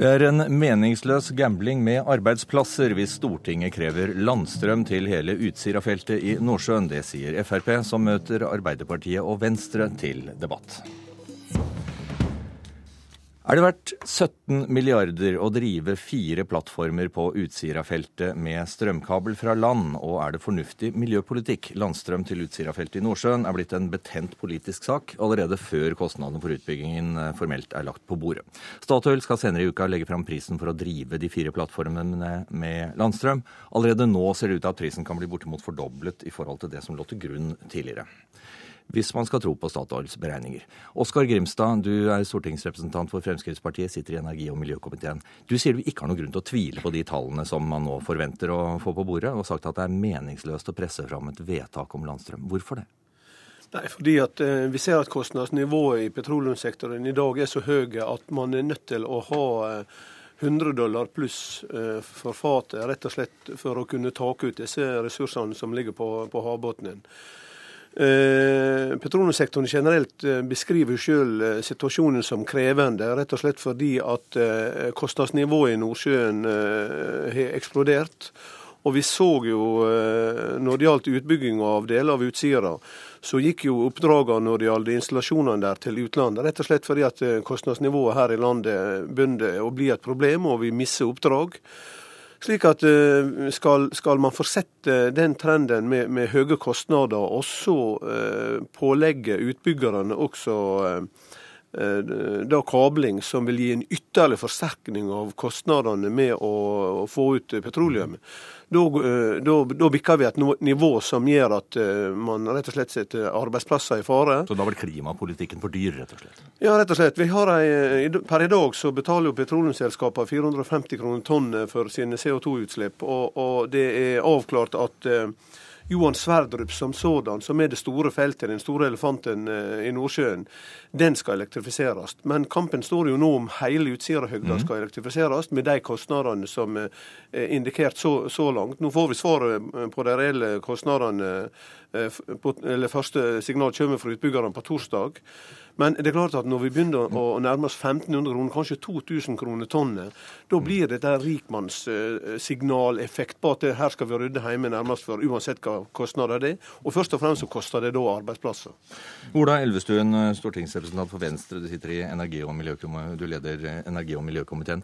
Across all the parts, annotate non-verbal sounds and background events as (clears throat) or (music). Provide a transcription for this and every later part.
Det er en meningsløs gambling med arbeidsplasser hvis Stortinget krever landstrøm til hele Utsira-feltet i Nordsjøen. Det sier Frp, som møter Arbeiderpartiet og Venstre til debatt. Er det verdt 17 milliarder å drive fire plattformer på Utsira-feltet med strømkabel fra land, og er det fornuftig miljøpolitikk? Landstrøm til Utsira-feltet i Nordsjøen er blitt en betent politisk sak allerede før kostnadene for utbyggingen eh, formelt er lagt på bordet. Statoil skal senere i uka legge fram prisen for å drive de fire plattformene med landstrøm. Allerede nå ser det ut til at prisen kan bli bortimot fordoblet i forhold til det som lå til grunn tidligere hvis man skal tro på Statoils beregninger. Oskar Grimstad, du er stortingsrepresentant for Fremskrittspartiet, sitter i energi- og miljøkomiteen. Du sier du ikke har noen grunn til å tvile på de tallene som man nå forventer å få på bordet, og sagt at det er meningsløst å presse fram et vedtak om landstrøm. Hvorfor det? Nei, fordi at eh, Vi ser at kostnadsnivået i petroleumssektoren i dag er så høye at man er nødt til å ha eh, 100 dollar pluss eh, for fatet, rett og slett for å kunne take ut disse ressursene som ligger på, på havbunnen. Eh, petroleumssektoren generelt eh, beskriver selv eh, situasjonen som krevende, rett og slett fordi at kostnadsnivået i Nordsjøen har eksplodert. Og vi så jo når det gjaldt utbygging av deler av Utsira, så gikk jo oppdragene når det gjaldt installasjonene der til utlandet. Rett og slett fordi at kostnadsnivået her i landet begynte å bli et problem, og vi mister oppdrag. Slik at eh, skal, skal, man fortsette den trenden med, med høye kostnader, og så eh, pålegge utbyggerne også eh, da kabling som vil gi en ytterligere forsterkning av kostnadene med å, få ut petroleum, Eh, da bikker vi et nivå som gjør at eh, man rett og slett setter arbeidsplasser i fare. Så da blir klimapolitikken for dyr, rett og slett? Ja, rett og slett. Ei, per i dag så betaler jo petroleumsselskapene 450 kroner tonnet for sine CO2-utslipp, og, og, det er avklart at eh, Johan Sverdrup som sådan, som er det store feltet, den store elefanten eh, i Nordsjøen, den skal elektrifiseres. Men kampen står jo nå om hele Utsirahøgda mm. skal elektrifiseres, med de kostnadene som er indikert så, så langt. Nå får vi svaret eh, på de reelle kostnadene, eh, eller første signal kommer fra utbyggerne på torsdag. Men det er klart at når vi begynner å nærme oss 1500 kroner, kanskje 2000 kroner tonnet, da blir det et rikmannssignaleffekt på at her skal vi rydde hjemme nærmest for, uansett hva kostnader det er. Og først og fremst så koster det da arbeidsplasser. Ola Elvestuen, stortingsrepresentant for Venstre, du sitter i energi- og du leder energi- og miljøkomiteen.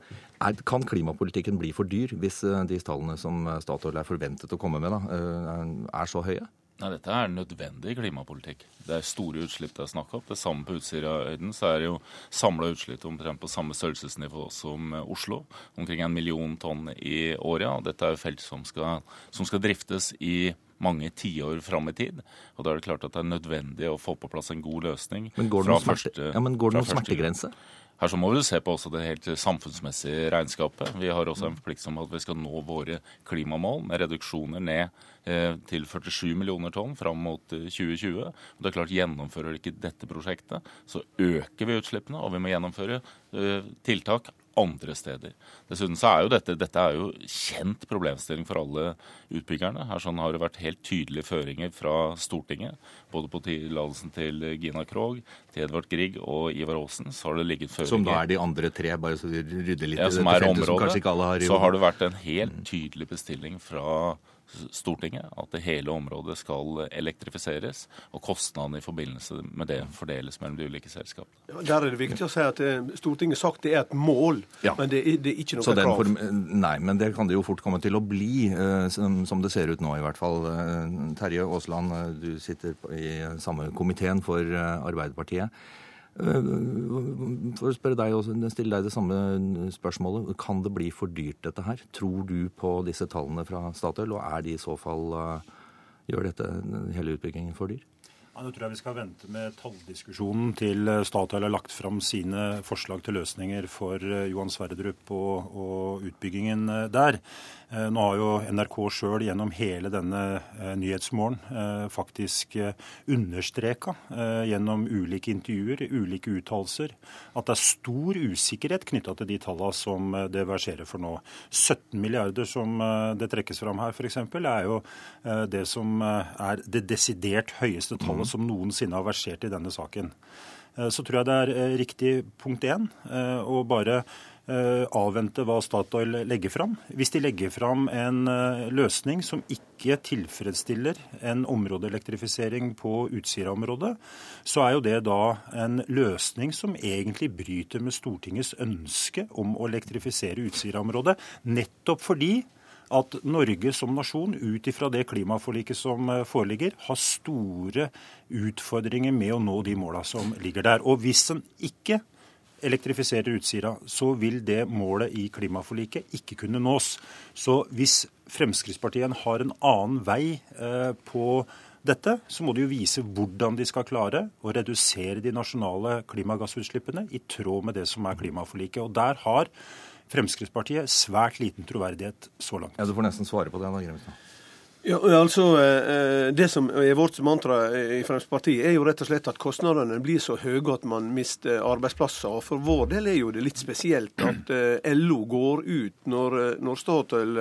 kan klimapolitikken bli for dyr hvis eh, de tallene som Statoil er forventet å komme med, da, eh, er så høye? Nei, Dette er nødvendig klimapolitikk. Det er store utslipp det er snakk om. Det samme på Utsirahøyden så er det jo samla utslipp omtrent på samme størrelsesnivå som Oslo. Omkring en million tonn i året. Ja. Dette er jo felt som skal, som skal driftes i mange tiår fram i tid. Og Da er det klart at det er nødvendig å få på plass en god løsning. Men går det noen, smerte, ja, går det noen smertegrense? Her så må vi se på også det helt samfunnsmessige regnskapet. Vi har også en forpliktelse om at vi skal nå våre klimamål med reduksjoner ned eh, til 47 millioner tonn fram mot 2020. Eh, og det er klart Gjennomfører vi ikke dette prosjektet, så øker vi utslippene, og vi må gjennomføre eh, tiltak andre steder. Dessuten så er jo dette, dette er jo kjent problemstilling for alle utbyggerne. Her sånn har det vært helt tydelige føringer fra Stortinget. Både på tillatelsen til Gina Krog, til Edvard Grieg og Ivar Aasen. Så har det ligget føringer Som da er de andre tre, bare så vi rydder litt ja, i dette feltet, som kanskje ikke alle har i Så har det vært en helt tydelig bestilling fra Stortinget at det hele området skal elektrifiseres, og kostnadene i forbindelse med det fordeles mellom de ulike selskapene. Ja, der er det viktig å si at eh, Stortinget har sagt det er et mål, ja. men det er, det er, ikke noe krav. Form, nei, men det kan det jo fort komme til å bli, eh, som, som det ser ut nå i hvert fall. Eh, Terje Aasland, du sitter i samme komiteen for Arbeiderpartiet. Eh, for å spørre deg også, stille deg det samme spørsmålet. Kan det bli for dyrt, dette her? Tror du på disse tallene fra Statoil, og er de i så fall uh, Gjør dette hele utbyggingen for dyr? Ja, Nå tror jeg vi skal vente med talldiskusjonen til eh, Statoil har lagt fram sine forslag til løsninger for Johan Sverdrup og, og utbyggingen der. Eh, nå har jo NRK sjøl gjennom hele denne eh, Nyhetsmorgen eh, faktisk understreka gjennom ulike intervjuer, ulike uttalelser, at det er stor usikkerhet knytta til de tallene som det verserer for nå. 17 milliarder som det trekkes fram her, f.eks., er jo det som er det desidert høyeste tallet. Som noensinne har versert i denne saken. Så tror jeg det er riktig punkt én å bare avvente hva Statoil legger fram. Hvis de legger fram en løsning som ikke tilfredsstiller en områdeelektrifisering på Utsira-området, så er jo det da en løsning som egentlig bryter med Stortingets ønske om å elektrifisere Utsira-området, nettopp fordi at Norge som nasjon, ut ifra det klimaforliket som eh, foreligger, har store utfordringer med å nå de måla som ligger der. Og hvis en ikke elektrifiserer Utsira, så vil det målet i klimaforliket ikke kunne nås. Så hvis Fremskrittspartiet har en annen vei eh, på dette, så må de jo vise hvordan de skal klare å redusere de nasjonale klimagassutslippene i tråd med det som er klimaforliket. Og der har Fremskrittspartiet svært liten troverdighet så langt. Ja, Du får nesten svare på det. Anna Ja, altså, eh, Det som er vårt mantra i Fremskrittspartiet, er jo rett og slett at kostnadene blir så høye at man mister arbeidsplasser. Og For vår del er jo det litt spesielt at eh, LO går ut når, eh, når Statoil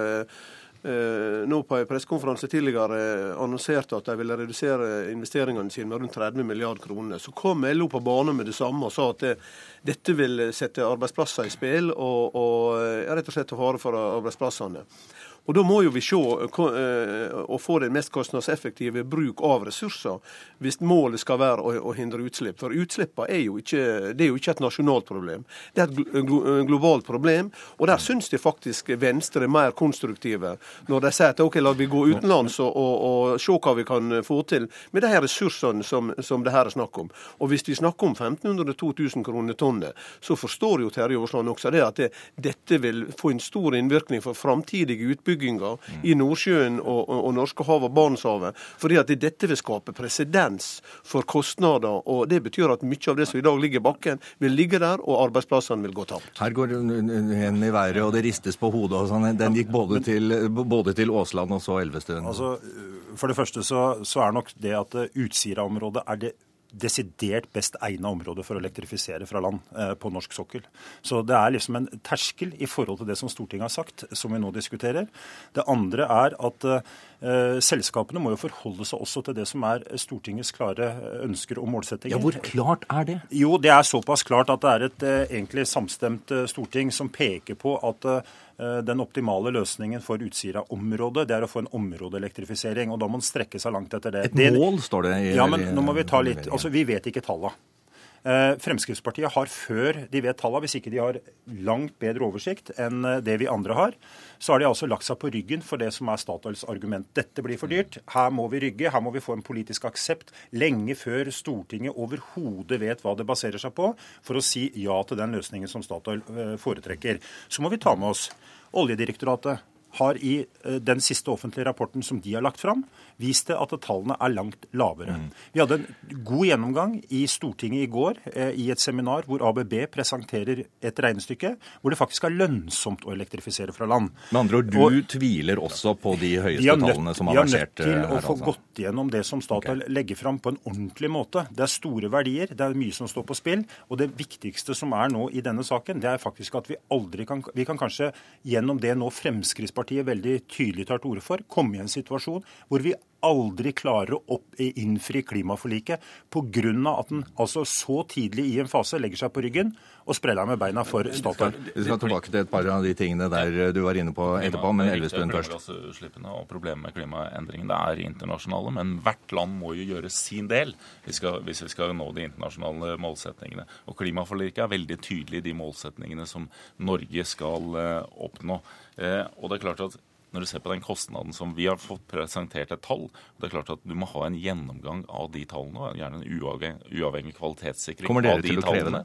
nå på en pressekonferanse tidligere annonserte at de ville redusere investeringene sine med rundt 30 milliarder kroner. Så kom LO på banen med det samme og sa at det, dette vil sette arbeidsplasser i spill og, og rett og slett ta fare for arbeidsplassene. Og Da må jo vi se eh, og få den mest kostnadseffektive bruk av ressurser, hvis målet skal være å, hindre utslipp. For utslippene er jo ikke, er jo ikke et nasjonalt problem, det er et globalt problem. Og der syns de faktisk Venstre er mer konstruktive, når de sier at ok, la vi gå utenlands og, og, og se hva vi kan få til med de her ressursene som, som det her er snakk om. Og hvis vi snakker om 1500-2000 kroner tonnet, så forstår jo Terje Aasland også det at det, dette vil få en stor innvirkning for framtidige utbygginger utbygginga i Nordsjøen og, og, og Norskehavet og Barentshavet. Fordi at dette vil skape presedens for kostnader. og Det betyr at mye av det som i dag ligger i bakken, vil ligge der, og arbeidsplassene vil gå tapt. Her går hendene i været, og det ristes på hodet. og sånn. Den gikk både til, både til Åsland og så Elvestuen. Altså, for det første så, så er nok det at Utsira-området er det desidert best egna område for å elektrifisere fra land eh, på norsk sokkel. Så det er liksom en terskel i forhold til det som Stortinget har sagt, som vi nå diskuterer. Det andre er at eh, selskapene må jo forholde seg også til det som er Stortingets klare ønsker og målsettinger. Ja, Hvor klart er det? Jo, det er såpass klart at det er et eh, egentlig samstemt eh, storting som peker på at eh, Eh, den optimale løsningen for Utsira-området det er å få en områdeelektrifisering. og Da må man strekke seg langt etter det. Et mål, står det i Ja, men nå må Vi ta litt, altså vi vet ikke tallene. Eh, Fremskrittspartiet har før de vet tallene, hvis ikke de har langt bedre oversikt enn eh, det vi andre har, så har de altså lagt seg på ryggen for det som er Statoils argument. Dette blir for dyrt, her må vi rygge, her må vi få en politisk aksept lenge før Stortinget overhodet vet hva det baserer seg på, for å si ja til den løsningen som Statoil foretrekker. Så må vi ta med oss Oljedirektoratet har i eh, den siste offentlige rapporten som de har lagt fram, vist at tallene er langt lavere. Mm. Vi hadde en god gjennomgang i Stortinget i går eh, i et seminar hvor ABB presenterer et regnestykke hvor det faktisk er lønnsomt å elektrifisere fra land. Med andre ord, du og, tviler også på de høyeste nødt, tallene som har versert her? Vi er nødt til å få altså. gått gjennom det som Statoil okay. legger fram på en ordentlig måte. Det er store verdier, det er mye som står på spill. Og det viktigste som er nå i denne saken, det er faktisk at vi aldri kan Vi kan kanskje gjennom det nå Fremskrittspartiet veldig tydelig tar til orde for, komme i en situasjon hvor vi aldri klarer å innfri klimaforliket pga. at den altså så tidlig i en fase legger seg på ryggen og spreller med beina for Statoil. Vi skal tilbake til et par av de tingene der du var inne på etterpå, men Elvestuen først. og Problemet med klimaendringene er internasjonale, men hvert land må jo gjøre sin del hvis vi skal nå de internasjonale målsetningene. Og Klimaforliket er veldig tydelig i de målsetningene som Norge skal eh, oppnå. Eh, og det er klart at når du ser på den kostnaden som vi har fått presentert et tall, det er klart at du må ha en gjennomgang av de tallene, gjerne en uavhengig, uavhengig kvalitetssikring av de tallene. Kommer dere til å kreve det?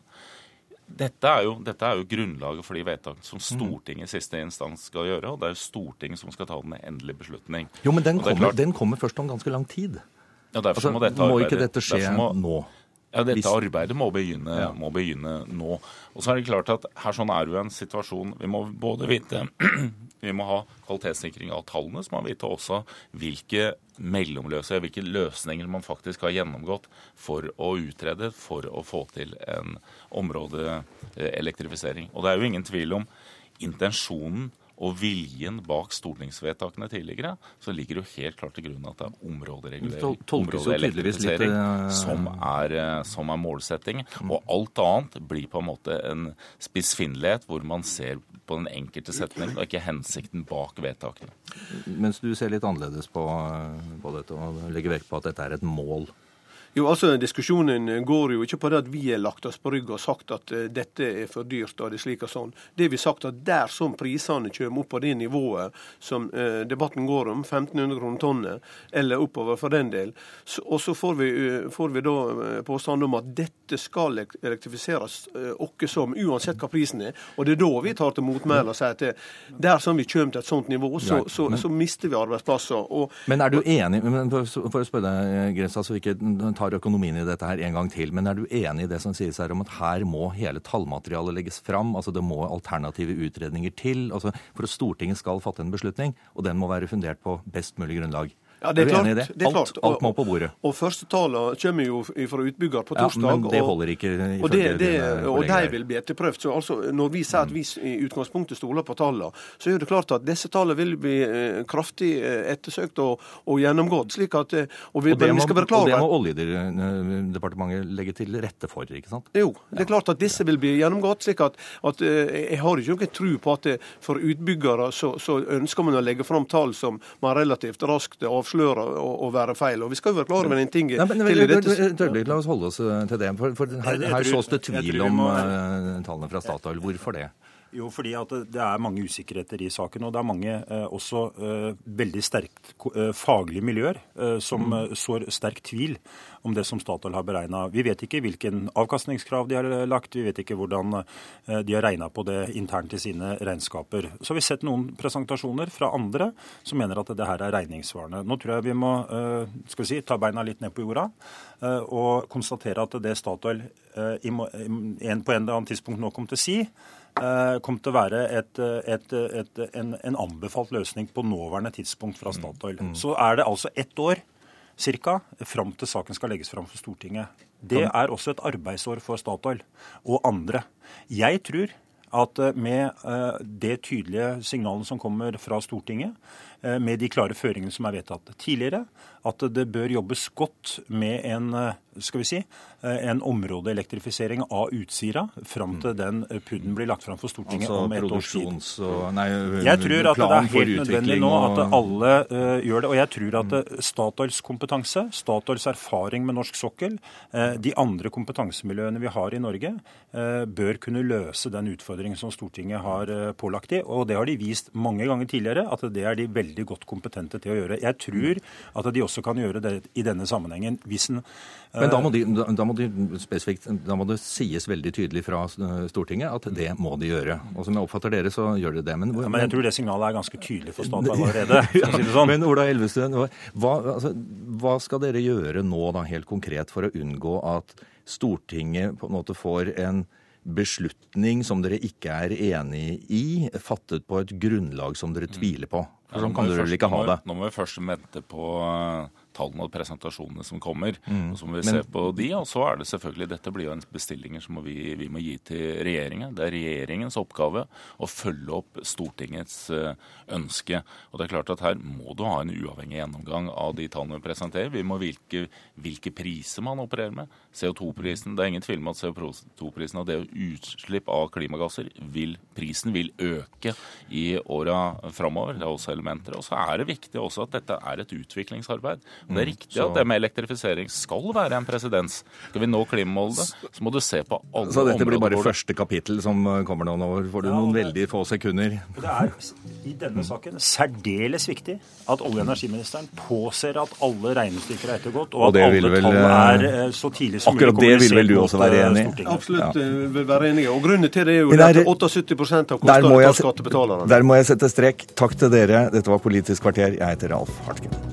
Dette er, jo, dette er, jo, grunnlaget for de vedtakene som Stortinget i siste instans skal gjøre. og Det er jo Stortinget som skal ta den endelige beslutning. Jo, Men den, kommer, den kommer, først om ganske lang tid. Ja, derfor altså, må, dette arbeidet, må ikke dette skje må, nå? Ja, Dette arbeidet må begynne, ja. må begynne, nå. Og så er det klart at her sånn er det jo en situasjon Vi må både vite (clears throat) Vi må ha kvalitetssikring av tallene, så må vi vite også hvilke mellomløsninger, hvilke løsninger man faktisk har gjennomgått for å utrede, for å få til en områdeelektrifisering. Og det er jo ingen tvil om intensjonen og viljen bak stortingsvedtakene tidligere, så ligger det jo helt klart til grunn at det er områderegulering, områdeelektrifisering, uh... som, er, uh, som er målsetting. Mm. Og alt annet blir på en måte en spissfinnelighet hvor man ser på den enkelte setning, og ikke hensikten bak vedtakene. Mens du ser litt annerledes på, på dette og legger vekt på at dette er et mål jo, altså Diskusjonen går jo ikke på det at vi har lagt oss på rygg og sagt at uh, dette er for dyrt og det er slik og sånn. Det vi har sagt at dersom prisene kommer opp på det nivået som uh, debatten går om, 1500 kroner tonnet, eller oppover for den del, så, og så får vi, får vi da påstand om at dette skal elektrifiseres åkke som, uansett hva prisen er. Og det er da vi tar til motmæle og sier at dersom vi kommer til et sånt nivå, så, så, så mister vi arbeidsplasser. Og, men er du enig, for å spørre deg, Gressa, så vi ikke tar økonomien i dette her en gang til. Men er du enig i det som sies her om at her må hele tallmaterialet legges fram? Altså det må alternative utredninger til altså for at Stortinget skal fatte en beslutning, og den må være fundert på best mulig grunnlag? Ja, det er, klart. Det? Det er klart. alt, må på bordet. Og, og første tallene kommer jo fra utbygger på torsdag. Ja, men det holder ikke og, det, det, og de vil bli etterprøvd. Så altså, når vi sier at vi i utgangspunktet stoler på tallene, så er det klart at disse tallene vil bli eh, kraftig eh, ettersøkt og, og, gjennomgått. slik at, eh, og vi, og det, må, vi og det må Oljedepartementet legge til rette for, ikke sant? Jo, det er klart at disse vil bli gjennomgått. slik at, at Jeg har ikke noen tro på at for utbyggere så, så ønsker man å legge fram tall som man relativt raskt avslører. Og, og være feil. Og Vi skal jo være klar over en ting Nei, men, i dette. La oss holde oss eh, til det. For, for her, her sås det tvil om uh, tallene fra Statoil. Hvorfor det? Jo, fordi at det er mange usikkerheter i saken. Og det er mange eh, også eh, veldig sterkt eh, faglige miljøer som mm. sår sterk tvil om det som Statoil har beregna. Vi vet ikke hvilken avkastningskrav de har lagt, vi vet ikke hvordan de har regna på det internt i sine regnskaper. Så har vi sett noen presentasjoner fra andre som mener at det her er regningssvarende. Nå tror jeg vi må skal vi si, ta beina litt ned på jorda og konstatere at det Statoil på en eller annen tidspunkt nå kom til å si, kom til å være et, et, et, en, en, anbefalt løsning på nåværende tidspunkt fra Statoil. Mm. Så er det altså ett år ca. fram til saken skal legges fram for Stortinget. Det er også et arbeidsår for Statoil og andre. Jeg tror at eh, med eh, det tydelige signalet som kommer fra Stortinget, med de klare føringene som er vedtatt tidligere, at det bør jobbes godt med en skal vi si, eh, en områdeelektrifisering av Utsira fram til den PUD-en blir lagt fram for Stortinget altså, om et års tid. Og, Nei, jeg tror at det er helt nødvendig nå at alle uh, gjør det. Og jeg tror at uh, Statoils kompetanse, Statoils erfaring med norsk sokkel, uh, de andre kompetansemiljøene vi har i Norge, bør kunne løse den utfordringen som Stortinget har pålagt de. Og det har de vist mange ganger tidligere, at det er de veldig godt kompetente til å gjøre. Jeg tror at de også kan gjøre det i denne sammenhengen. hvis en men da må, de, da, må de spesifikt, da må det sies veldig tydelig fra Stortinget at det må de gjøre. Og som jeg oppfatter dere, så gjør de det. Men, ja, men jeg tror det signalet er ganske tydelig (laughs) for Statoil allerede. si sånn. Men Ola Elvestuen, hva, altså, hva, skal dere gjøre nå da, helt konkret for å unngå at Stortinget på en måte får en beslutning som dere ikke er enig i, fattet på et grunnlag som dere tviler på? For sånn kan du vel ikke ha det? Nå må vi først vente på tallene og presentasjonene som kommer. Mm. og Så må vi Men, se på de. Og så er det selvfølgelig Dette blir jo en bestillinger som vi, vi, må gi til regjeringen. Det er regjeringens oppgave å følge opp Stortingets eh, ønske. Og det er klart at her må du ha en uavhengig gjennomgang av de tallene vi presenterer. Vi må hvilke, hvilke priser man opererer med. CO2-prisen. Det er ingen tvil om at CO2-prisen og det utslipp av klimagasser vil prisen vil øke i åra framover. Det er også elementer. Og så er det viktig også at dette er et utviklingsarbeid. Det er mm. riktig så... at det med elektrifisering skal være en presedens. Skal vi nå klimamålene, så må du se på alle områder. Så dette blir bare første kapittel som kommer nå? Nå får du ja, noen det... veldig få sekunder. Det er i denne saken særdeles viktig at olje- og energiministeren påser at alle regnestykker er ettergått, og, og at alle vel... tall er eh, så tidlig som mulig. Akkurat det vil vel du også være enig i? Absolutt ja. Eh, vil være enig. i. Og Grunnen til det er jo der, at 78 av kostnadene tar skattebetalerne. Der må jeg sette strek. Takk til dere. Dette var Politisk kvarter. Jeg heter Ralf Hartgen.